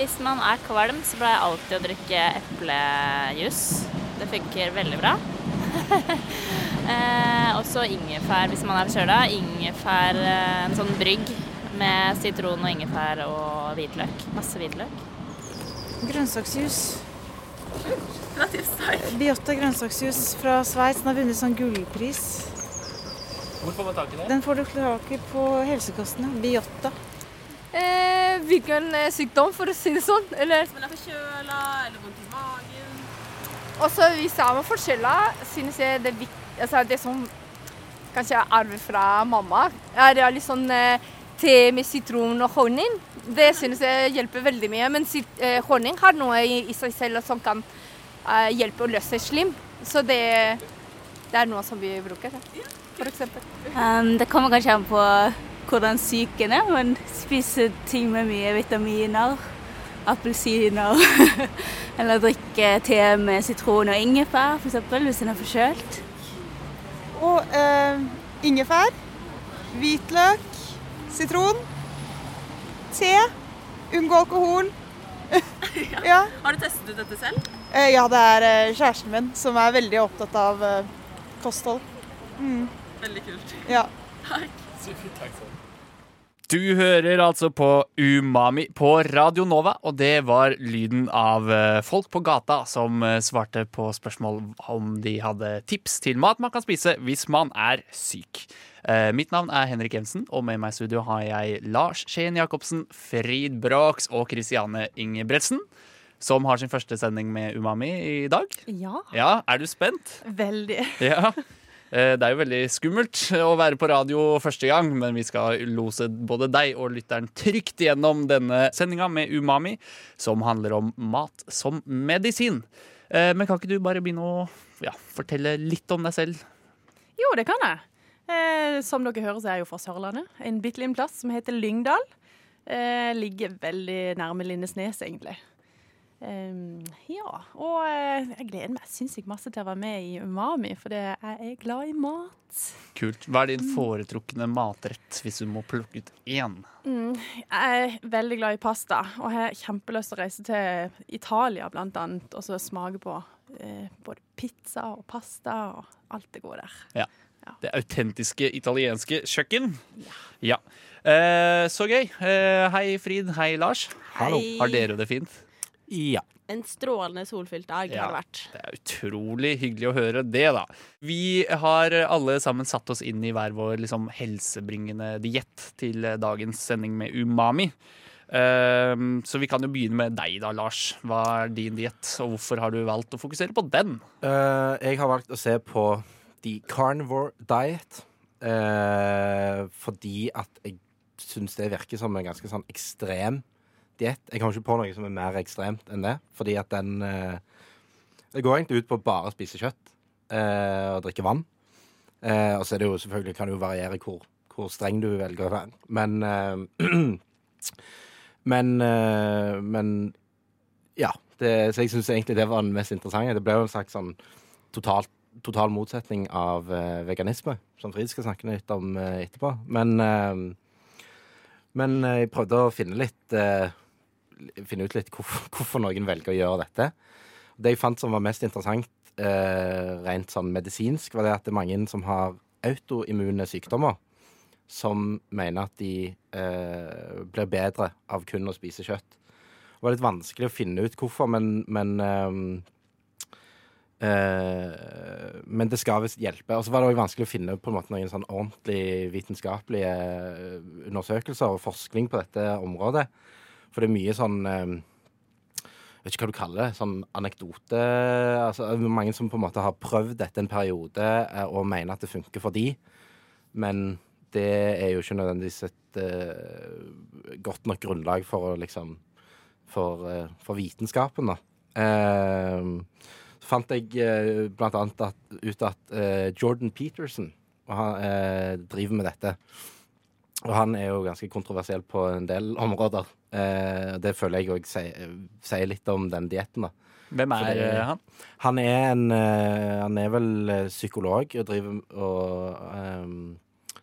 Eh, hvis man er kvalm, så pleier jeg alltid å drikke eplejus. Det funker veldig bra. eh, også ingefær hvis man er forkjøla. Ingefær, eh, en sånn brygg med sitron og ingefær og hvitløk. Masse hvitløk. Grønnsaksjus. Biotta grønnsaksjus fra Sveits. Den har vunnet sånn gullpris. Hvor får man tak i det? Den får du tak i på helsekostene. Biotta. Eh, hvilken eh, sykdom, for å si det sånn. Eller Man er forkjøla eller vondt i magen. også hvis jeg var forkjøla, synes jeg det, vik- altså det som kanskje jeg arver fra mamma, er litt sånn eh, te med sitron og honning. Det synes jeg hjelper veldig mye. Men eh, honning har noe i, seg selv som kan hjelpe å løse slim. Så det, det er noe som vi bruker, f.eks. Um, det kommer kanskje an på hvordan psyken er, men spise ting med mye vitaminer. Appelsiner. Eller drikke te med sitron og ingefær, f.eks. hvis en er forkjølt. Og eh, ingefær. Hvitløk. Sitron. Te. Unngå alkohol. ja. Har du testet ut dette selv? Eh, ja, det er eh, kjæresten min som er veldig opptatt av eh, kosthold. Mm. Veldig kult. Ja. Du hører altså på Umami på Radio Nova, og det var lyden av eh, folk på gata som eh, svarte på spørsmål om de hadde tips til mat man kan spise hvis man er syk. Eh, Mitt navn er Henrik Jensen, og med meg i studio har jeg Lars Skien Jacobsen, Frid Brox og Christiane Ingebretsen, som har sin første sending med Umami i dag. Ja. Ja, er du spent? Veldig. Ja. Eh, Det er jo veldig skummelt å være på radio første gang, men vi skal lose både deg og lytteren trygt gjennom denne sendinga med Umami, som handler om mat som medisin. Eh, Men kan ikke du bare begynne å ja, fortelle litt om deg selv? Jo, det kan jeg. Eh, som dere hører, så er jeg jo fra Sørlandet. En bitte liten plass som heter Lyngdal. Ligger veldig nærme Lindesnes, egentlig. Eh, ja, og eh, jeg gleder meg sinnssykt masse til å være med i Umami, for jeg er glad i mat. Kult. Hva er din foretrukne matrett, hvis du må plukke ut én? Mm, jeg er veldig glad i pasta, og jeg har kjempelyst til å reise til Italia blant annet, og så smake på eh, både pizza og pasta og alt det gode der. Ja. Det autentiske italienske kjøkken. Ja. Eh, så gøy. Eh, hei, Frid. Hei, Lars. Hallo. Har dere det fint? Ja. En strålende solfylt dag Ja. har det vært. Det er utrolig hyggelig å høre det, da. Vi har alle sammen satt oss inn i hver vår liksom, helsebringende diett til dagens sending med Umami. Um, så vi kan jo begynne med deg, da, Lars. Hva er din diett, og hvorfor har du valgt å fokusere på den? Uh, jeg har valgt å se på The Carnivore Diet. uh, fordi at jeg syns det virker som en ganske sånn ekstrem diett. Jeg kommer ikke på noe som er mer ekstremt enn det. Fordi at den eh, Det går egentlig ut på bare å spise kjøtt eh, og drikke vann. Eh, og så er det jo selvfølgelig kan det jo variere hvor, hvor streng du velger å være. Men eh, Men eh, Men ja. Det, så jeg syns egentlig det var den mest interessante. Det ble jo en slags sånn totalt total motsetning av uh, veganisme, som Frid skal snakke litt om uh, etterpå. Men, uh, men jeg prøvde å finne litt Finne ut litt hvorfor, hvorfor noen velger å gjøre dette. Det jeg fant som var mest interessant eh, rent sånn medisinsk, var det at det er mange som har autoimmune sykdommer, som mener at de eh, blir bedre av kun å spise kjøtt. Det var litt vanskelig å finne ut hvorfor, men, men eh, eh, men det skal visst hjelpe. Og så var det også vanskelig å finne på en måte noen sånn ordentlig vitenskapelige eh, undersøkelser og forskning på dette området. For det er mye sånn eh, Jeg vet ikke hva du kaller det. Sånn anekdote altså, Mange som på en måte har prøvd dette en periode eh, og mener at det funker for de. Men det er jo ikke nødvendigvis et uh, godt nok grunnlag for liksom for, uh, for vitenskapen, da. Uh, så fant jeg blant annet at, ut at Jordan Peterson han, driver med dette. Og han er jo ganske kontroversiell på en del områder. Eh, det føler jeg òg sier, sier litt om den dietten, da. Hvem er Fordi- eh, han? Han er, en, eh, han er vel eh, psykolog og driver, og, ehm,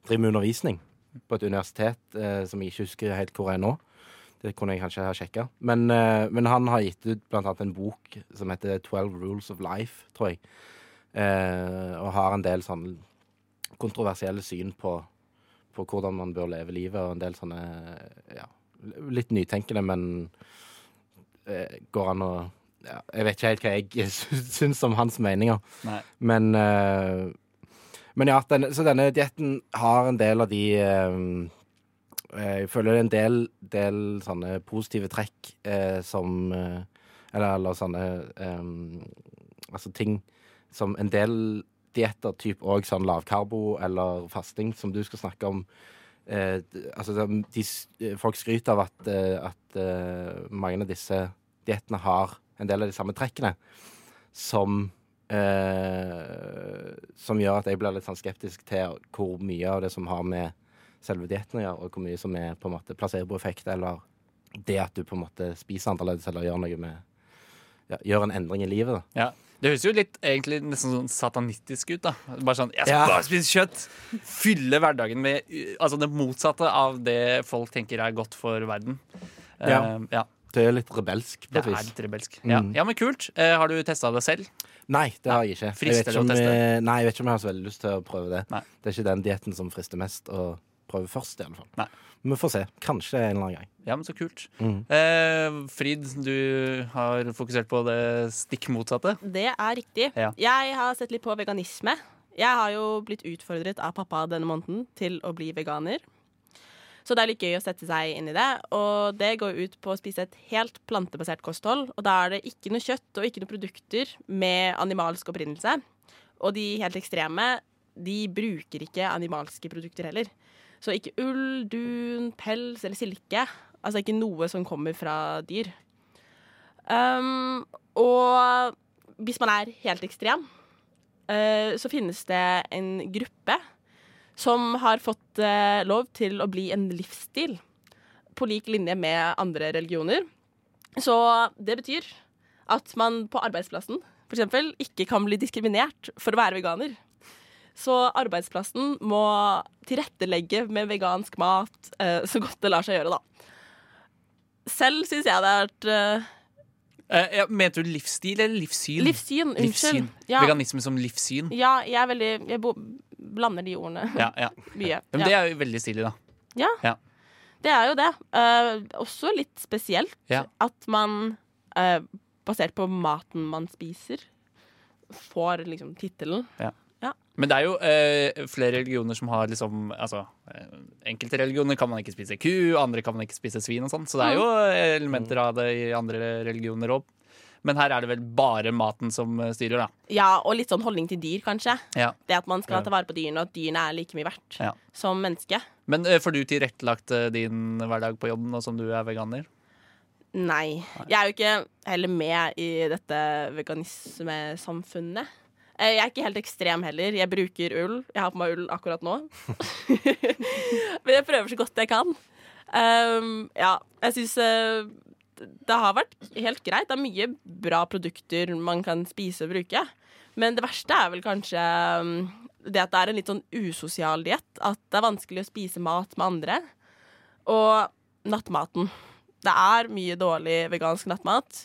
driver med undervisning på et universitet eh, som jeg ikke husker helt hvor er nå. Det kunne jeg kanskje ha sjekka. Men, eh, men han har gitt ut blant annet en bok som heter 12 Rules of Life, tror jeg. Eh, og har en del sånn kontroversielle syn på, på hvordan man bør leve livet, og en del sånne ja, litt nytenkende, men eh, går an å ja, Jeg vet ikke helt hva jeg syns om hans meninger. Nei. Men, eh, men ja, den, så denne dietten har en del av de eh, Jeg føler det er en del, del sånne positive trekk eh, som eh, eller, eller sånne eh, Altså ting som en del dietter, typ òg sånn lavkarbo eller fasting, som du skal snakke om eh, altså, de, de, folk skryter av at, eh, at uh, mange av disse diettene har en del av de samme trekkene som eh, Som gjør at jeg blir litt sånn skeptisk til hvor mye av det som har med selve dietten å gjøre, og hvor mye som er på en måte placeboeffekt, eller det at du på en måte spiser annerledes eller gjør noe med ja, Gjør en endring i livet. da. Ja. Det høres jo litt egentlig nesten sånn satanistisk ut. da Bare sånn, Jeg skal bare spise kjøtt! Fylle hverdagen med altså det motsatte av det folk tenker er godt for verden. Ja. Uh, ja. Det er litt rebelsk. Det er litt rebelsk. Ja. Mm. ja, men kult. Uh, har du testa det selv? Nei, det har jeg ikke. Jeg vet ikke om, eh, Nei, jeg vet ikke om jeg har så veldig lyst til å prøve det. Nei. Det er ikke den dietten som frister mest å prøve først, i alle fall. Nei. Men vi får se. Kanskje en eller annen gang. Ja, men så kult. Mm. Eh, Frid, du har fokusert på det stikk motsatte. Det er riktig. Ja. Jeg har sett litt på veganisme. Jeg har jo blitt utfordret av pappa denne måneden til å bli veganer. Så det er litt gøy å sette seg inn i det. Og det går ut på å spise et helt plantebasert kosthold. Og da er det ikke noe kjøtt og ikke noe produkter med animalsk opprinnelse. Og de helt ekstreme, de bruker ikke animalske produkter heller. Så ikke ull, dun, pels eller silke. Altså ikke noe som kommer fra dyr. Um, og hvis man er helt ekstrem, uh, så finnes det en gruppe som har fått uh, lov til å bli en livsstil på lik linje med andre religioner. Så det betyr at man på arbeidsplassen f.eks. ikke kan bli diskriminert for å være veganer. Så arbeidsplassen må tilrettelegge med vegansk mat eh, så godt det lar seg gjøre, da. Selv syns jeg det har vært eh, Eh, mente du livsstil eller livssyn? Livssyn, unnskyld. Livssyn. Ja. Veganisme som livssyn. Ja, jeg er veldig Jeg bo, blander de ordene Ja, ja. mye. Men det er jo veldig stilig, da. Ja, Ja. det er jo det. Eh, også litt spesielt Ja. at man, eh, basert på maten man spiser, får liksom tittelen. Ja. Men det er jo eh, flere religioner som har liksom Altså, eh, enkelte religioner kan man ikke spise ku, andre kan man ikke spise svin og sånn, så det er jo eh, elementer av det i andre religioner òg. Men her er det vel bare maten som eh, styrer, da. Ja, og litt sånn holdning til dyr, kanskje. Ja. Det at man skal ta vare på dyrene, og at dyrene er like mye verdt Ja. som menneske. Men får du tilrettelagt din hverdag på jobben nå som du er veganer? Nei. Jeg er jo ikke heller med i dette veganismesamfunnet. Eh, Jeg er ikke helt ekstrem heller. Jeg bruker ull. Jeg har på meg ull akkurat nå. Men jeg prøver så godt jeg kan. Um, ja, jeg syns det har vært helt greit. Det er mye bra produkter man kan spise og bruke. Men det verste er vel kanskje um, det at det er en litt sånn usosial diett. At det er vanskelig å spise mat med andre. Og nattmaten. Det er mye dårlig vegansk nattmat.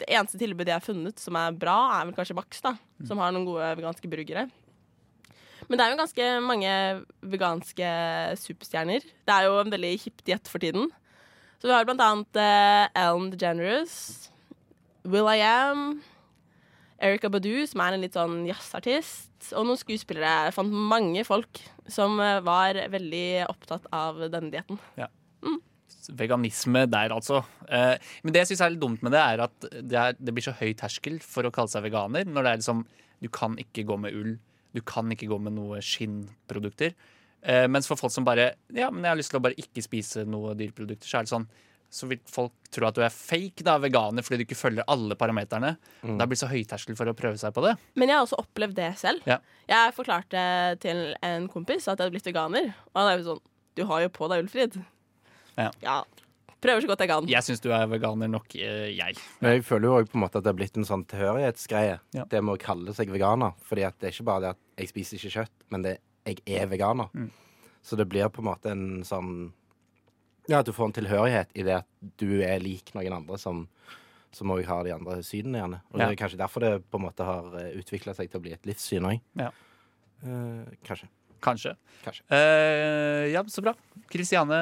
Det eneste tilbudet jeg har funnet som er bra, er vel kanskje Max, da. Som har noen gode veganske burgere. Men det er jo ganske mange veganske superstjerner. Det er jo en veldig hipp diett for tiden. Så vi har blant annet uh, Ellen DeGeneres, Will I Am, Erika Badu, som er en litt sånn jazzartist, og noen skuespillere. Jeg fant mange folk som eh, var veldig opptatt av denne dietten. Veganisme der, altså. Eh, men det jeg syns er litt dumt med det, er at det, er, det blir så høy terskel for å kalle seg veganer. Når det er liksom Du kan ikke gå med ull. Du kan ikke gå med noe skinnprodukter. Eh, mens for folk som bare Ja, men jeg har lyst til å bare ikke spise noe dyreprodukter, så er det sånn så vil folk tro at du er fake da, veganer fordi du ikke følger alle parameterne. Mm. Det blir så høyterskel for å prøve seg på det. Men jeg har også opplevd det selv. Ja. Jeg forklarte til en kompis at jeg hadde blitt veganer. Og han er jo sånn Du har jo på deg ullfrid. Ja. Prøver så godt jeg kan. Jeg syns du er veganer nok, eh, jeg. Men jeg føler jo også på en måte at det er blitt en sånn tilhørighetsgreie. Ja. Det med å kalle seg veganer. Fordi at det er ikke bare det at jeg spiser ikke kjøtt, men det jeg er veganer. Mm. Så det blir på en måte en sånn Ja, at du får en tilhørighet i det at du er lik noen andre som som òg har de andre synene, gjerne. Og Ja. det er kanskje derfor det på en måte har utvikla seg til å bli et livssyn òg. Ja. Eh, kanskje. Kanskje. Kanskje. Eh, ja, så bra. Kristiane,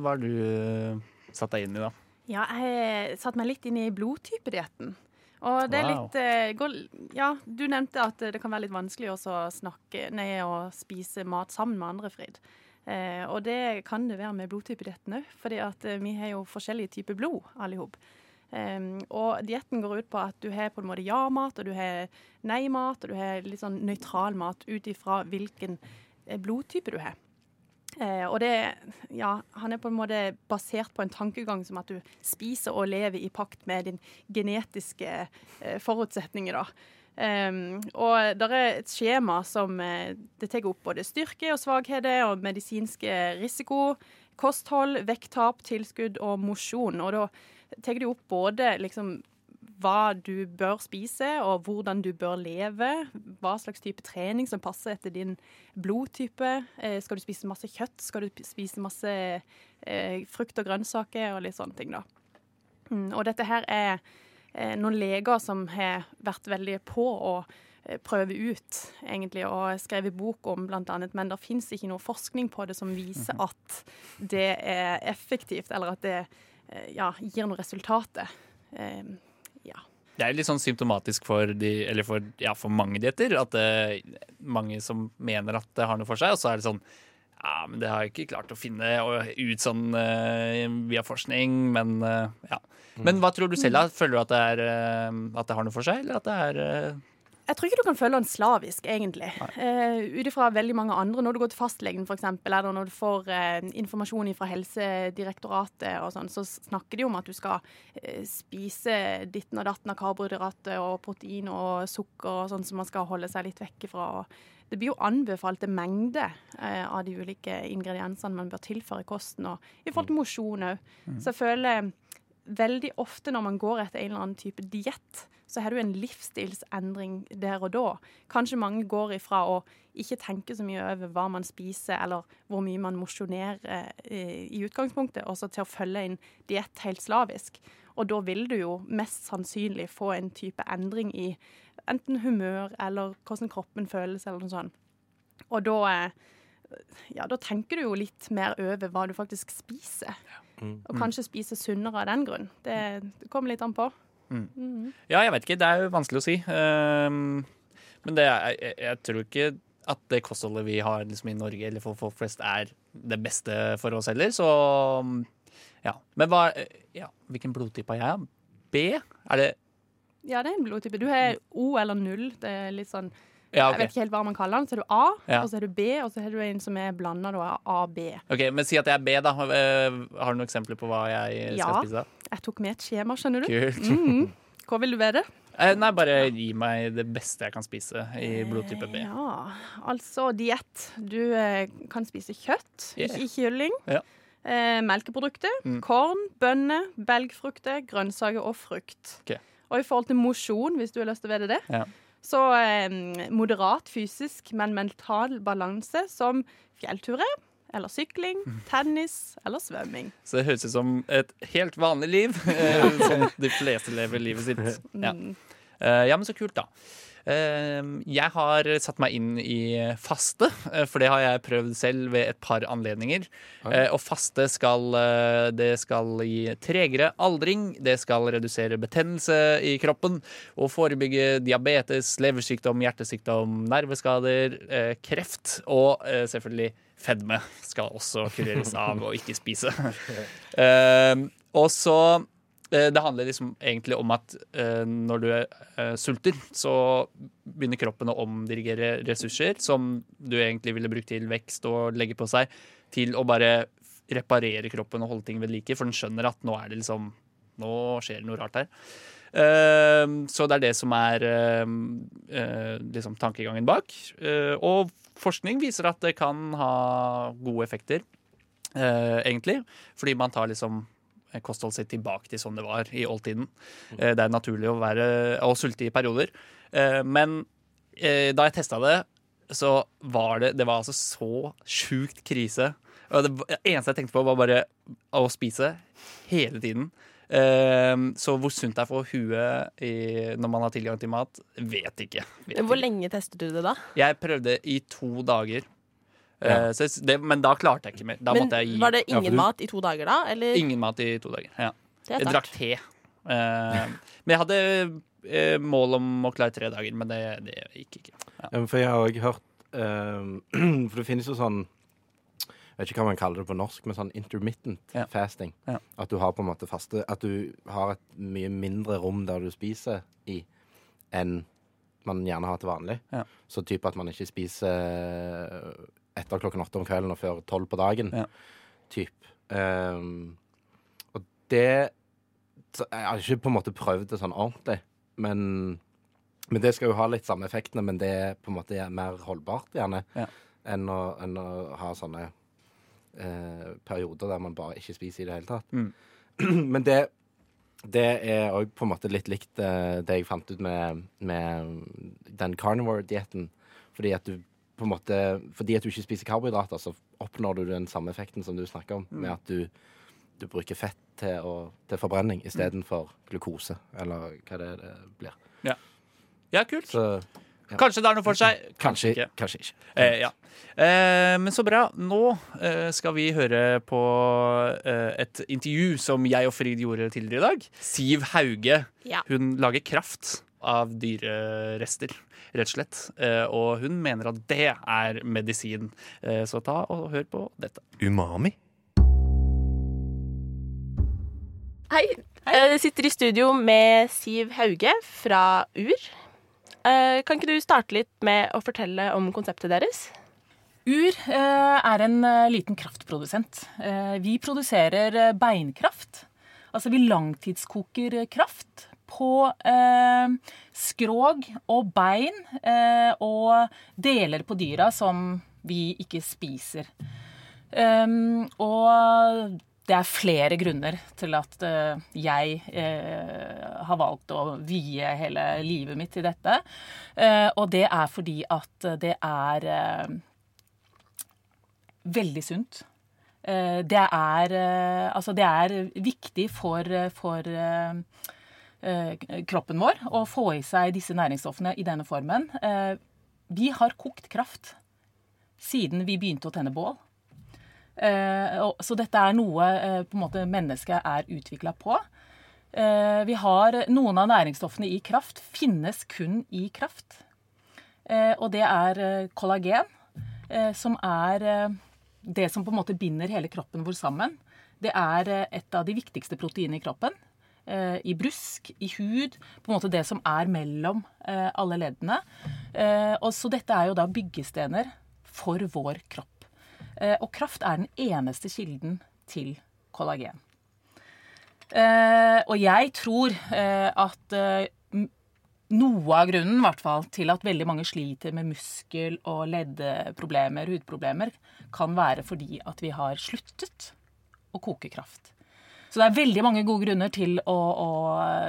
hva har du eh, satt deg inn i, da? Ja, jeg satte meg litt inn i blodtypedietten. Og det er Wow. litt eh, går, Ja, du nevnte at det kan være litt vanskelig også å snakke Nei, å spise mat sammen med andre, Frid. Eh, og det kan det være med blodtypedietten òg, fordi at eh, vi har jo forskjellige typer blod, alle i hop. Um, og dietten går ut på at du har på en måte ja-mat, og du har nei-mat, og du har litt sånn nøytral mat ut ifra hvilken blodtype du har. Eh, og det, ja, han er på en måte basert på en tankegang som at du spiser og lever i pakt med din genetiske eh, forutsetninger, da. Um, og det er et skjema som eh, det tar opp både styrke og svakheter og medisinske risiko, kosthold, vekttap, tilskudd og mosjon. Og da tar de opp både liksom hva du bør spise, og hvordan du bør leve. Hva slags type trening som passer etter din blodtype. Eh, skal du spise masse kjøtt? Skal du spise masse eh, frukt og grønnsaker og litt sånne ting, da. Mm, og dette her er eh, noen leger som har vært veldig på å prøve ut, egentlig, og skrevet bok om annet, men det fins ikke noe forskning på det som viser at det er effektivt, eller at det ja, gir noe resultater. Eh, ja. Det er litt sånn symptomatisk for, de, eller for, ja, for mange dietter. At det, mange som mener at det har noe for seg, og så er det sånn Ja, men det har jeg ikke klart å finne ut sånn eh, via forskning, men eh, ja. Men hva tror du selv, da? Føler du at det, er, eh, at det har noe for seg, eller at det er eh, Jeg tror ikke du kan føle den slavisk, egentlig. Uh, Ut ifra veldig mange andre. Når du går til fastlegen, f.eks., eller når du får eh, informasjon fra Helsedirektoratet, og sånn, så snakker de om at du skal eh, spise ditten og datten av karbohydrater og protein og sukker og sånn som man skal holde seg litt vekk fra. Det blir jo anbefalte mengder eh, av de ulike ingrediensene man bør tilføre kosten, og i forhold til mosjon òg. Så jeg føler veldig ofte når man går etter en eller annen type diett, så har du en livsstilsendring der og da. Kanskje mange går ifra å ikke tenke så mye over hva man spiser, eller hvor mye man mosjonerer eh, i utgangspunktet, og så til å følge en diett helt slavisk. Og da vil du jo mest sannsynlig få en type endring i enten humør eller hvordan kroppen føles, eller noe sånt. Og da eh, ja, da tenker du jo litt mer over hva du faktisk spiser. Mm. Og kanskje spise sunnere av den grunn. Det, det kommer litt an på. Mm. Mm. Ja, jeg vet ikke. Det er jo vanskelig å si. Um, men det er, jeg, jeg tror ikke at det kostholdet vi har liksom, i Norge, eller for folk flest, er det beste for oss heller. Så ja. Men hva ja, Hvilken blodtype har jeg? B? Er det Ja, det er en blodtype. Du har O eller null. Det er litt sånn Ja, Jeg vet ikke helt hva man kaller den. Så er du A, Ja. og så er du B, og så er du en som er blanda A-B. Ok, Men si at jeg er B, da. Eh, Har du noen eksempler på hva jeg skal Ja. spise? da? Jeg tok med et skjema, skjønner du. Kult. Mhm. Hva vil du være? Eh, Nei, bare gi meg det beste jeg kan spise i blodtype B. Ja, altså diett. Du eh, kan spise kjøtt, Yeah. ikke kylling. Ja. Eh, melkeprodukter, Mm. korn, bønner, belgfrukter, grønnsaker og frukt. Ok. Og i forhold til mosjon, hvis du har lyst til å vite det, Ja. Så eh, moderat fysisk, men mental balanse som fjellturer eller sykling, tennis eller svømming. Så det høres ut som et helt vanlig liv. eh, Sånn de fleste lever livet sitt. Ja. Mm. Eh, ja, men så kult, da. Eh, Jeg har satt meg inn i faste, eh, for det har jeg prøvd selv ved et par anledninger. Eh, Og faste skal, eh, det skal gi tregere aldring, det skal redusere betennelse i kroppen og forebygge diabetes, leversykdom, hjertesykdom, nerveskader, kreft og selvfølgelig fedme skal også kureres av å ikke spise. Eh, Og så Eh, Det handler liksom egentlig om at uh, når du eh, sulter, så begynner kroppen å omdirigere ressurser som du egentlig ville brukt til vekst og legge på seg, til å bare reparere kroppen og holde ting ved like, for den skjønner at nå er det liksom Nå skjer det noe rart her. Uh, så det er det som er liksom tankegangen bak. Og forskning viser at det kan ha gode effekter, egentlig. Fordi man tar liksom kostholdet sitt tilbake til sånn det var i oldtiden. Eh, det er naturlig å være å sulte i perioder. Eh, men eh, da jeg testa det, så var det Det var altså så sjukt krise. Og det eneste jeg tenkte på, var bare å spise hele tiden. Så hvor sunt det er for huet i, når man har tilgang til mat, vet ikke. Vet Hvor ikke. lenge testet du det da? Jeg prøvde i to dager. Ja. Eh, så det, men da klarte jeg ikke mer. Da Men måtte jeg gi Var det Ja, ingen du- mat i to dager da? Eller? ingen mat i to dager. Ja. Jeg drakk te. Uh, men jeg hadde uh, mål om å klare tre dager, men det, det gikk ikke. Ja. Ja, For jeg har òg hørt uh, For det finnes jo sånn Jeg vet ikke hva man kaller det på norsk, men sånn intermittent Ja. fasting. Ja. At du har på en måte faste At du har et mye mindre rom der du spiser i, enn man gjerne har til vanlig. Ja. Så type at man ikke spiser etter klokken åtte om kvelden og før tolv på dagen. Ja. Typ. Um, og det så Jeg har ikke på en måte prøvd det sånn ordentlig, men men det skal jo ha litt samme effektene, men det er på en måte mer holdbart, gjerne, Ja. enn, å, enn å ha sånne eh, perioder der man bare ikke spiser i det hele tatt. Mm. men det, det er òg på en måte litt likt eh, det jeg fant ut med, med den carnivore-dietten. Fordi at du på en måte Fordi at du ikke spiser karbohydrater, så oppnår du den samme effekten som du snakker om, med at du, du bruker fett til, å, til forbrenning istedenfor glukose, eller hva det, det blir. Ja, kult. Så ja. Kanskje det er noe for seg. Kanskje, ikke. kanskje ikke. Eh, ja. eh, men så bra. Nå eh, skal vi høre på eh, et intervju som jeg og Frid gjorde tidligere i dag. Siv Hauge. Ja. Hun lager kraft av dyrerester, rett og slett. Eh, og hun mener at det er medisin. Eh, så ta og hør på dette. Umami? Hei. Jeg sitter i studio med Siv Hauge fra UR. Eh, Kan ikke du starte litt med å fortelle om konseptet deres? UR eh, er en eh, liten kraftprodusent. Eh, vi produserer eh, beinkraft. Altså vi langtidskoker eh, kraft på eh, skrog og bein eh, og deler på dyra som vi ikke spiser. Um, og det er flere grunner til at uh, jeg uh, har valgt å vie hele livet mitt til dette. Uh, og det er fordi at det er veldig sunt. Det er Altså, det er viktig for, for kroppen vår å få i seg disse næringsstoffene i denne formen. Eh, vi har kokt kraft siden vi begynte å tenne bål. Eh, så dette er noe eh, på en måte mennesket er utvikla på. Eh, vi har Noen av næringsstoffene i kraft finnes kun i kraft. Eh, og det er eh, kollagen, eh, som er eh, det som på en måte binder hele kroppen vår sammen. Det er eh, et av de viktigste proteinene i kroppen. Eh, I brusk, i hud, på en måte det som er mellom eh, alle leddene. Eh, og så dette er jo da byggestener for vår kropp. Og kraft er den eneste kilden til kollagen. Og jeg tror at noe av grunnen hvert fall, til at veldig mange sliter med muskel- og leddproblemer, hudproblemer, kan være fordi at vi har sluttet å koke kraft. Så det er veldig mange gode grunner til å, å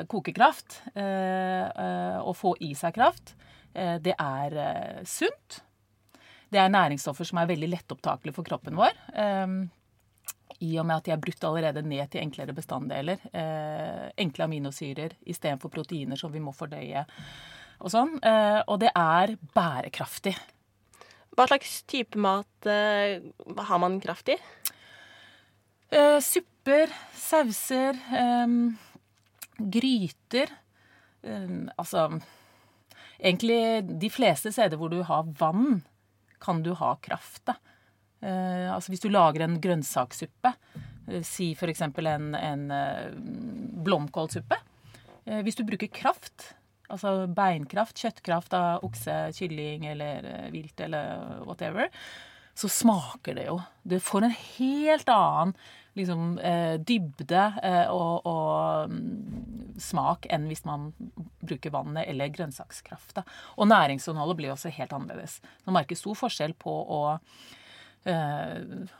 koke kraft eh, eh, og få i seg kraft. Eh, det er eh, sunt. Det er næringsstoffer som er veldig lettopptakelige for kroppen vår. eh, I og med at de er brutt allerede ned til enklere bestanddeler. Eh, enkle aminosyrer istedenfor proteiner som vi må fordøye. Og sånn. Eh, og det er bærekraftig. Hva slags type mat eh, har man kraft i? Eh, supper, sauser, gryter Altså Egentlig de fleste steder hvor du har vann, kan du ha kraft. Da. Eh, altså hvis du lager en grønnsakssuppe, eh, si f.eks. en, en eh, blomkålsuppe. Hvis du bruker kraft, altså beinkraft, kjøttkraft av okse, kylling eller vilt eller whatever, så smaker det jo. Det får en helt annen liksom, eh, dybde eh, og, og mm, smak enn hvis man bruker vannet eller grønnsakskraft. Og næringsinnholdet blir også helt annerledes. Man merker stor forskjell på å eh,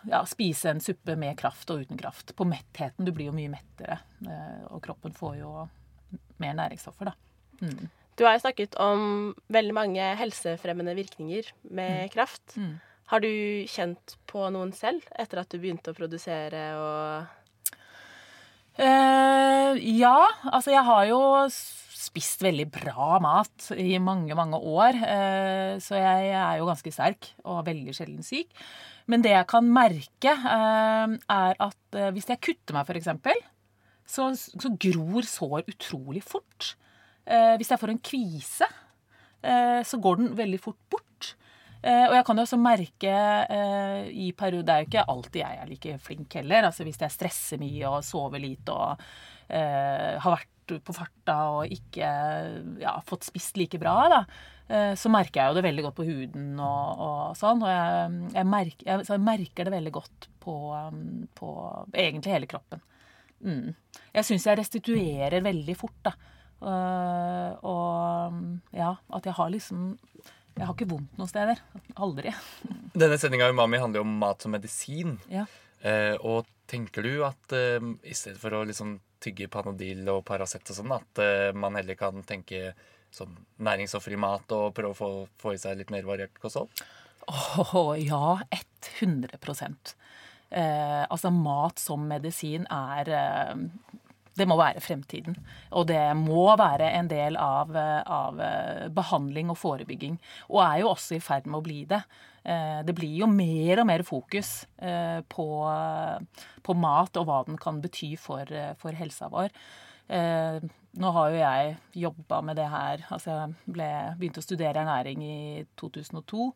ja, spise en suppe med kraft og uten kraft. På mettheten. Du blir jo mye mettere, og kroppen får jo mer næringsstoffer, da. Mm. Du har jo snakket om veldig mange helsefremmende virkninger med kraft. Mm. Har du kjent på noen selv etter at du begynte å produsere og uh, ja, altså jeg har jo spist veldig bra mat i mange, mange år. Uh, så jeg er jo ganske sterk og veldig sjelden syk. Men det jeg kan merke, uh, er at hvis jeg kutter meg, f.eks., så, så gror sår utrolig fort. Hvis jeg får en kvise, så går den veldig fort bort. Eh, og jeg kan jo også merke eh, i perioder Det er jo ikke alltid jeg er like flink heller. Altså hvis jeg stresser mye og sover lite og eh, har vært på farta og ikke ja, fått spist like bra, da, så merker jeg jo det veldig godt på huden og, og sånn. Og jeg, jeg, merker, jeg, så jeg merker det veldig godt på, um, på egentlig hele kroppen. Mm. Jeg syns jeg restituerer veldig fort, da. Og ja, at jeg har liksom Jeg har ikke vondt noen steder. Aldri. Denne sendinga Umami handler jo om mat som medisin. Ja. Eh, og tenker du at eh, i stedet for å liksom tygge Panodil og Paracet og sånn, at eh, man heller kan tenke sånn næringsstoffer mat og prøve å få, få i seg litt mer variert kosthold? Åh, ja, 100 eh, Altså, mat som medisin er eh, Det må være fremtiden. Og det må være en del av, eh, av eh, behandling og forebygging. Og er jo også i ferd med å bli det. Eh, Det blir jo mer og mer fokus på, på mat og hva den kan bety for, for helsa vår. Nå har jo jeg jobba med det her altså Jeg ble, begynte å studere ernæring i 2002.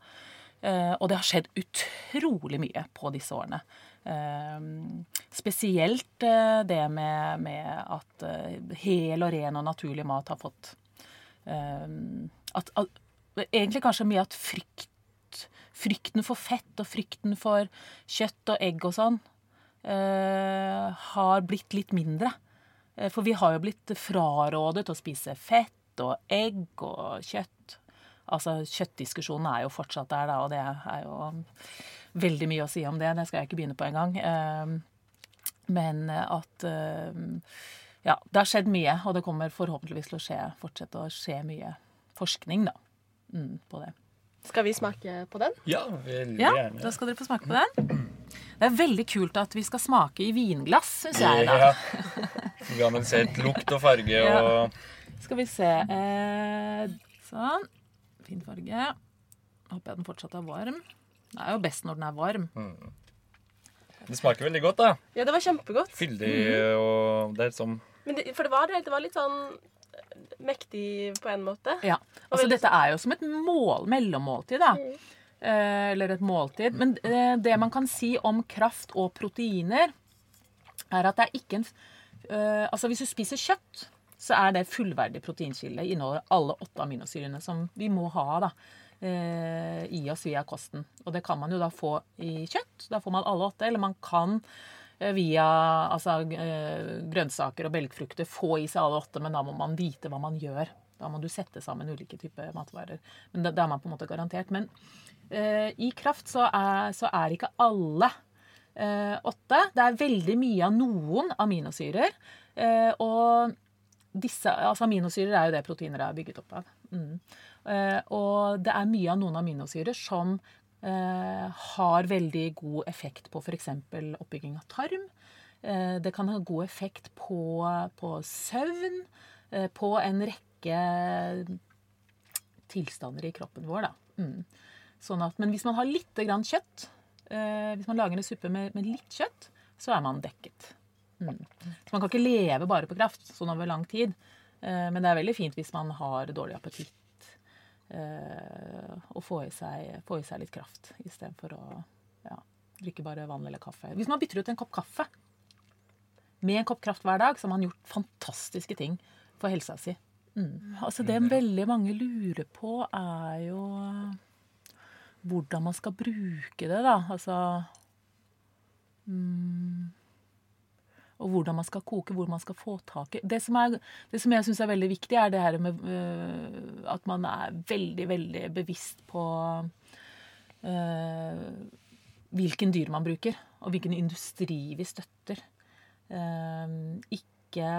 Eh, og det har skjedd utrolig mye på disse årene. Eh, spesielt eh, det med, med at eh, hel og ren og naturlig mat har fått at, at, Egentlig kanskje mye at frykt Frykten for fett og frykten for kjøtt og egg og sånn har blitt litt mindre. For vi har jo blitt frarådet å spise fett og egg og kjøtt. Altså, Kjøttdiskusjonen er jo fortsatt der, da, og det er jo veldig mye å si om det. Det skal jeg ikke begynne på engang. Eh, Men at eh, Ja, det har skjedd mye, og det kommer forhåpentligvis til å skje, fortsette å skje mye forskning da, mm, på det. Skal vi smake på den? Ja, veldig Ja, gjerne. da skal dere få smake på den. Det er veldig kult at vi skal smake i vinglass, syns jeg. da. Ja. Vi har sett lukt og farge Ja. Skal vi se eh, Sånn. Fin farge. Håper jeg den fortsatt er varm. Det er jo best når den er varm. Det smaker veldig godt, da. Ja, det var kjempegodt. Fyldig Mhm. og Det er som Men det, for det var, det var litt sånn mektig på en måte. Ja. Altså, dette er jo som et mål, mellommåltid, da. Eh, eller et måltid. Men eh, det man kan si om kraft og proteiner, er at det er ikke en eh, Altså, hvis du spiser kjøtt, så er det fullverdig proteinkilde. Inneholder alle åtte aminosyrene som vi må ha da, eh, i oss via kosten. Og det kan man jo da få i kjøtt. Da får man alle åtte. Eller man kan eh, via altså, eh, grønnsaker og belgfrukter få i seg alle åtte, men da må man vite hva man gjør. Da må du sette sammen ulike typer matvarer. Men da, da er man på en måte garantert. Men eh, i kraft så er, så er ikke alle eh, åtte. Det er veldig mye av noen aminosyrer. Eh, og disse, altså aminosyrer er jo det proteiner er bygget opp av. Mm. Eh, og det er mye av noen aminosyrer som eh, har veldig god effekt på f.eks. oppbygging av tarm. Eh, det kan ha god effekt på, på søvn, på en rekke tilstander i kroppen vår. Mm. Sånn at, men hvis man har litt kjøtt, hvis man lager en suppe med, med litt kjøtt, så er man dekket. Mm. Så man kan ikke leve bare på kraft sånn over lang tid. Men det er veldig fint hvis man har dårlig appetitt. Eh, og få i seg, få i seg litt kraft istedenfor å ja, drikke bare vann eller kaffe. Hvis man bytter ut en kopp kaffe med en kopp kraft hver dag, så har man gjort fantastiske ting for helsa si. Mm. Altså Det veldig mange lurer på, er jo hvordan man skal bruke det, da. Altså mm, Og hvordan man skal koke, hvor man skal få tak i Det som, er, det som jeg syns er veldig viktig, er det her med uh, at man er veldig, veldig bevisst på uh, hvilken dyr man bruker, og hvilken industri vi støtter. Uh, ikke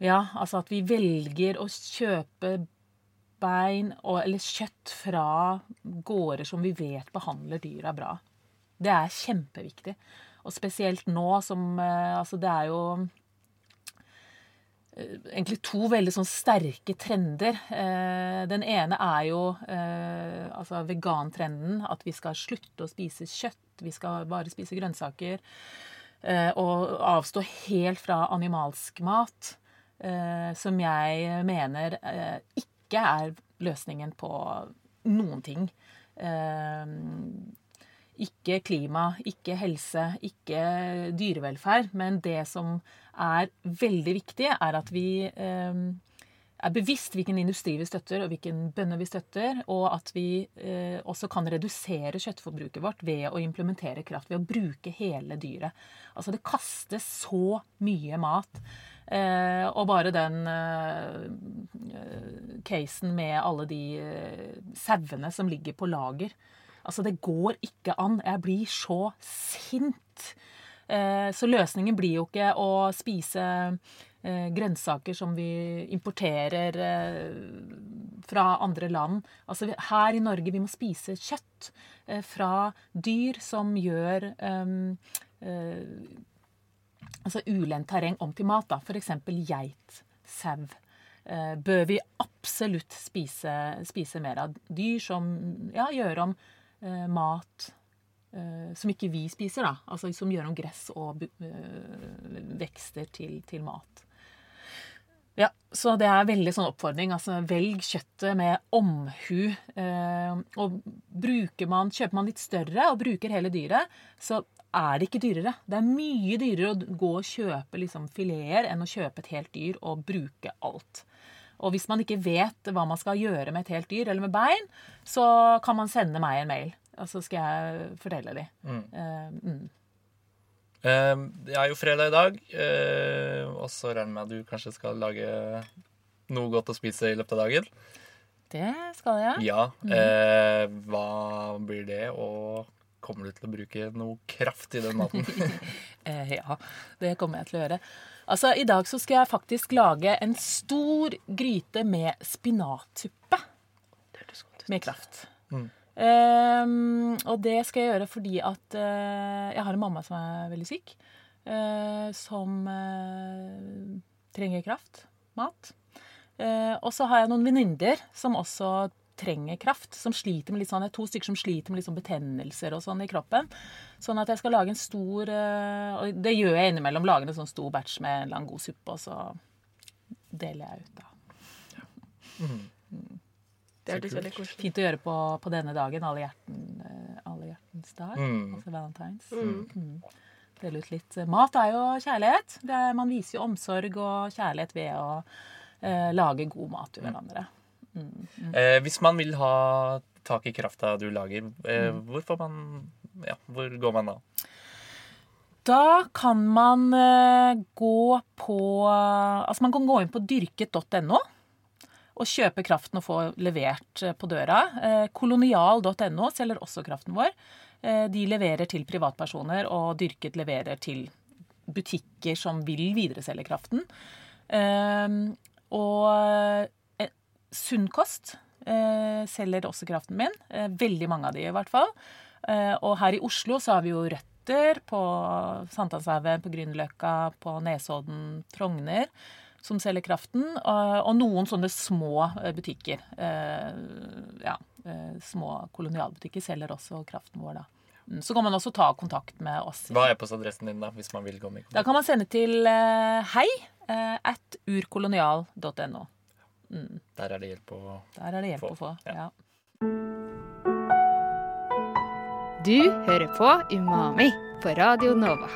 Ja, altså at vi velger å kjøpe bein og, eller kjøtt fra gårder som vi vet behandler dyra bra. Det er kjempeviktig. Og spesielt nå som eh, Altså, det er jo eh, egentlig to veldig sånn sterke trender. Eh, den ene er jo altså vegantrenden. At vi skal slutte å spise kjøtt. Vi skal bare spise grønnsaker. Og avstå helt fra animalsk mat. Som jeg mener ikke er løsningen på noen ting. Eh, ikke klima, ikke helse, ikke dyrevelferd. Men det som er veldig viktig, er at vi eh, er bevisst hvilken industri vi støtter, og hvilken bønder vi støtter. Og at vi eh, også kan redusere kjøttforbruket vårt ved å implementere kraft. Ved å bruke hele dyret. Altså det kastes så mye mat. Eh, og bare den eh, casen med alle de eh, sauene som ligger på lager. Altså, det går ikke an. Jeg blir så sint. Eh, så løsningen blir jo ikke å spise eh, grønnsaker som vi importerer eh, fra andre land. Altså, her i Norge vi må spise kjøtt fra dyr som gjør eh, altså ulendt terreng om til mat. F.eks. geit, sau. Bør vi absolutt spise, spise mer av dyr som ja, gjør om eh, mat eh, som ikke vi spiser, da. Altså som gjør om gress og eh, vekster til, til mat. Ja, så det er veldig sånn oppfordring. Altså, velg kjøttet med omhu. Eh, og bruker man, kjøper man litt større og bruker hele dyret, så er det ikke dyrere. Det er mye dyrere å gå og kjøpe liksom, fileter enn å kjøpe et helt dyr og bruke alt. Og hvis man ikke vet hva man skal gjøre med et helt dyr eller med bein, så kan man sende meg en mail, og så skal jeg fortelle dem. Mm. Uh, mm. Eh, det er jo fredag i dag, eh, og så regner jeg med at du kanskje skal lage noe godt å spise i løpet av dagen. Det skal jeg. Ja. Mm. Eh, hva blir det, og kommer du til å bruke noe kraft i den maten? Ja, det kommer jeg til å gjøre. Altså, I dag så skal jeg faktisk lage en stor gryte med spinatsuppe. Med kraft. Mm. Um, og det skal jeg gjøre fordi at uh, jeg har en mamma som er veldig syk. Uh, som uh, trenger kraft. Mat. Eh, og så har jeg noen venninner som også trenger kraft. Som sliter med litt sånn, det er to stykker som sliter med litt sånn betennelser og sånn i kroppen. Sånn at jeg skal lage en stor eh, Og det gjør jeg innimellom. Lager en sånn stor batch med en eller annen god suppe, og så deler jeg ut, da. Mm. Det hørtes veldig koselig Fint å gjøre på, på denne dagen, alle, hjerten, eh, alle hjertens dag. Mm. Altså valentines. Mm. Mm. Dele ut litt Mat er jo kjærlighet. Det er, man viser jo omsorg og kjærlighet ved å eh, lage god mat til hverandre. Mm. Eh, hvis man vil ha tak i krafta du lager, eh, Mm. hvor får man Ja, hvor går man da? Da kan man eh, gå på Altså man kan gå inn på dyrket.no og kjøpe kraften og få levert eh, på døra. Eh, kolonial.no selger også kraften vår. Eh, de leverer til privatpersoner, og Dyrket leverer til butikker som vil videreselge kraften. Og Sunn kost eh, selger også kraften min. Eh, veldig mange av de i hvert fall. Eh, og her i Oslo så har vi jo Røtter på Sankthanshaugen, på Grünerløkka, på Nesodden, Frogner, som selger kraften. Og, og noen sånne små eh, butikker. Eh, ja, eh, små kolonialbutikker selger også kraften vår, da. Mm, Så kan man også ta kontakt med oss. Hva er e-postadressen din, da, hvis man vil komme i Da kan man sende til eh, hei eh, at urkolonial.no. Mm. Der er det hjelp å Der er det hjelp å få. Ja. Du hører på Umami på Radio Nova.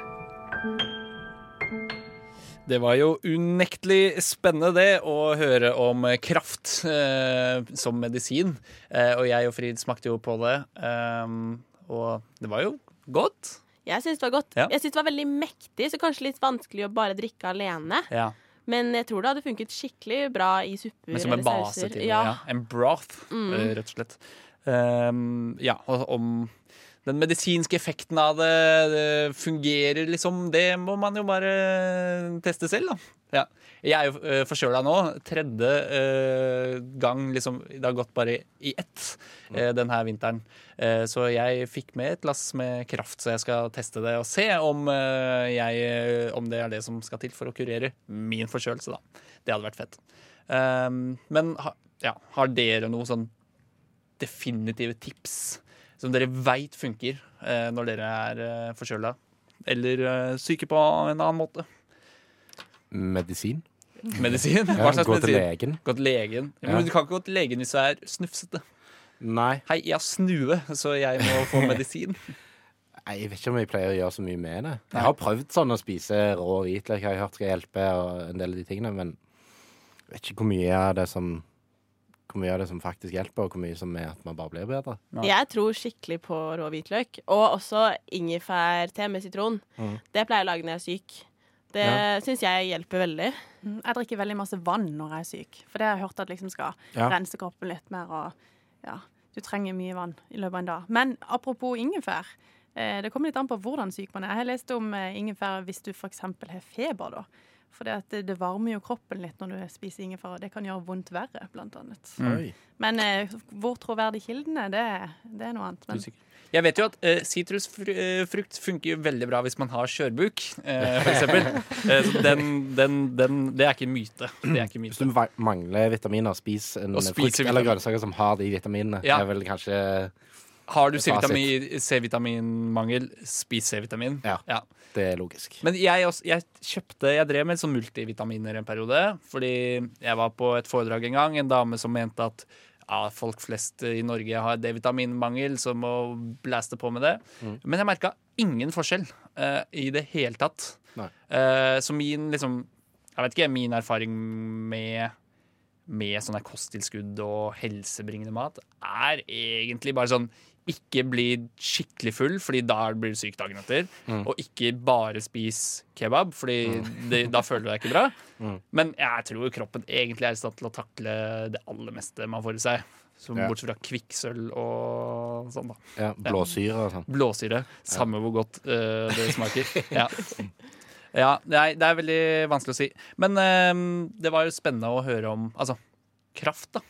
Det var jo unektelig spennende det å høre om kraft eh, som medisin. Eh, og jeg og Frid smakte jo på det, eh, og det var jo godt. Jeg syns det var godt. Ja. Jeg syns det var veldig mektig, så kanskje litt vanskelig å bare drikke alene. Ja. Men jeg tror det hadde funket skikkelig bra i supper Men som en base til. Ja. Ja. En broth, Mm. eh, rett og slett. Um, ja, og om den medisinske effekten av det, det fungerer liksom, det må man jo bare teste selv, da. Ja. Jeg er jo uh, forkjøla nå. Tredje eh, gang liksom Det har gått bare i ett uh, denne vinteren. Eh, så jeg fikk med et lass med kraft, så jeg skal teste det og se om, eh, jeg, om det er det som skal til for å kurere min forkjølelse, da. Det hadde vært fett. Um, men ha, ja, har dere noe sånn definitive tips som dere veit funker eh, når dere er uh, forkjøla? Eller eh, syke på en annen måte? Medisin. Medisin? Hva slags gå til legen. Gå til legen. Ja. Ja. Men du kan ikke gå til legen hvis du er snufsete. Nei. Hei, jeg har snue, så jeg må få medisin. Nei, Jeg vet ikke om jeg pleier å gjøre så mye med det. Jeg har prøvd sånn å spise rå hvitløk, jeg har hørt skal hjelpe, og en del av de tingene, men jeg vet ikke hvor mye av det som hvor mye av det som faktisk hjelper, og hvor mye som er at man bare blir bedre. Jeg tror skikkelig på rå hvitløk. Og også ingefærte med sitron. Mm. Det pleier jeg å lage når jeg er syk. Det Ja. syns jeg hjelper veldig. Mm, Jeg drikker veldig masse vann når jeg er syk, for det har jeg hørt at liksom skal Ja. rense kroppen litt mer. Og ja, du trenger mye vann i løpet av en dag. Men apropos ingefær. Eh, det kommer litt an på hvordan syk man er. Jeg har lest om eh, ingefær hvis du f.eks. har feber. da. For det, det, det varmer jo kroppen litt når du spiser ingefær, og det kan gjøre vondt verre, blant annet. Mm. Oi. Men eh, hvor troverdig kilden er, det, det er noe annet. Men, Jeg vet jo at sitrusfrukt funker jo veldig bra hvis man har skjørbuk, eh, eksempel. Eh, den, den, den, det er ikke en myte. Det er ikke en Hvis du mangler vitaminer, spis en frukt eller grønnsaker som har de vitaminene. Ja. Det er vel kanskje Har du. C-vitamin- C-vitaminmangel, spis C-vitamin. Ja, det er logisk. Men jeg, også, jeg kjøpte Jeg drev med sånn multivitaminer en periode. Fordi jeg var på et foredrag en gang. En dame som mente at ja, folk flest i Norge har D-vitaminmangel, så må blæste på med det. Mm. Men jeg merka ingen forskjell uh, i det hele tatt. Uh, så min liksom Jeg vet ikke, min erfaring med med sånne kosttilskudd og helsebringende mat er egentlig bare sånn ikke bli skikkelig full, fordi da blir du syk dagen etter. Mm. Og ikke bare spis kebab, fordi det, da føler du deg ikke bra. Mm. Men jeg tror kroppen egentlig er i stand til å takle det aller meste man får i seg. Som Ja. Bortsett fra kvikksølv og sånn, da. Ja, blåsyre og sånn. Blåsyre. Samme hvor godt uh, det smaker. Ja. ja er, det er veldig vanskelig å si. Men eh, det var jo spennende å høre om altså, kraft, da.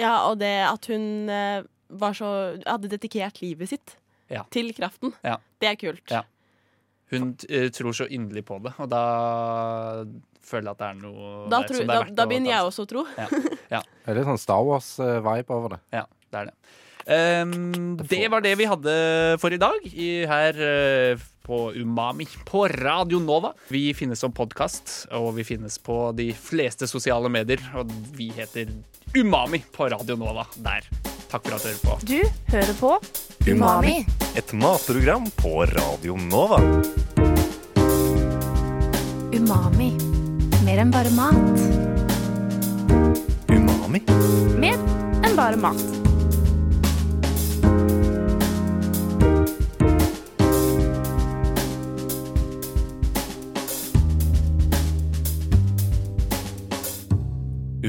Ja, og det at hun eh, var så hadde dedikert livet sitt Ja. til kraften. Ja. Det er kult. Ja. Hun eh, tror så inderlig på det, og da føler jeg at det er noe Da, der tror, som det da, er verdt da begynner jeg også å tro. Ja. Ja. Det er litt sånn Star Wars-vibe over det. Ja, det er det. Um, det var det vi hadde for i dag i, her eh, på Umami på Radio Nova. Vi finnes som podkast, og vi finnes på de fleste sosiale medier. Og vi heter Umami på Radio Nova der. Takk for at du hører på. Du hører på Umami. Et matprogram på Radio Nova. Umami. Mer enn bare mat. Umami? Mer enn bare mat.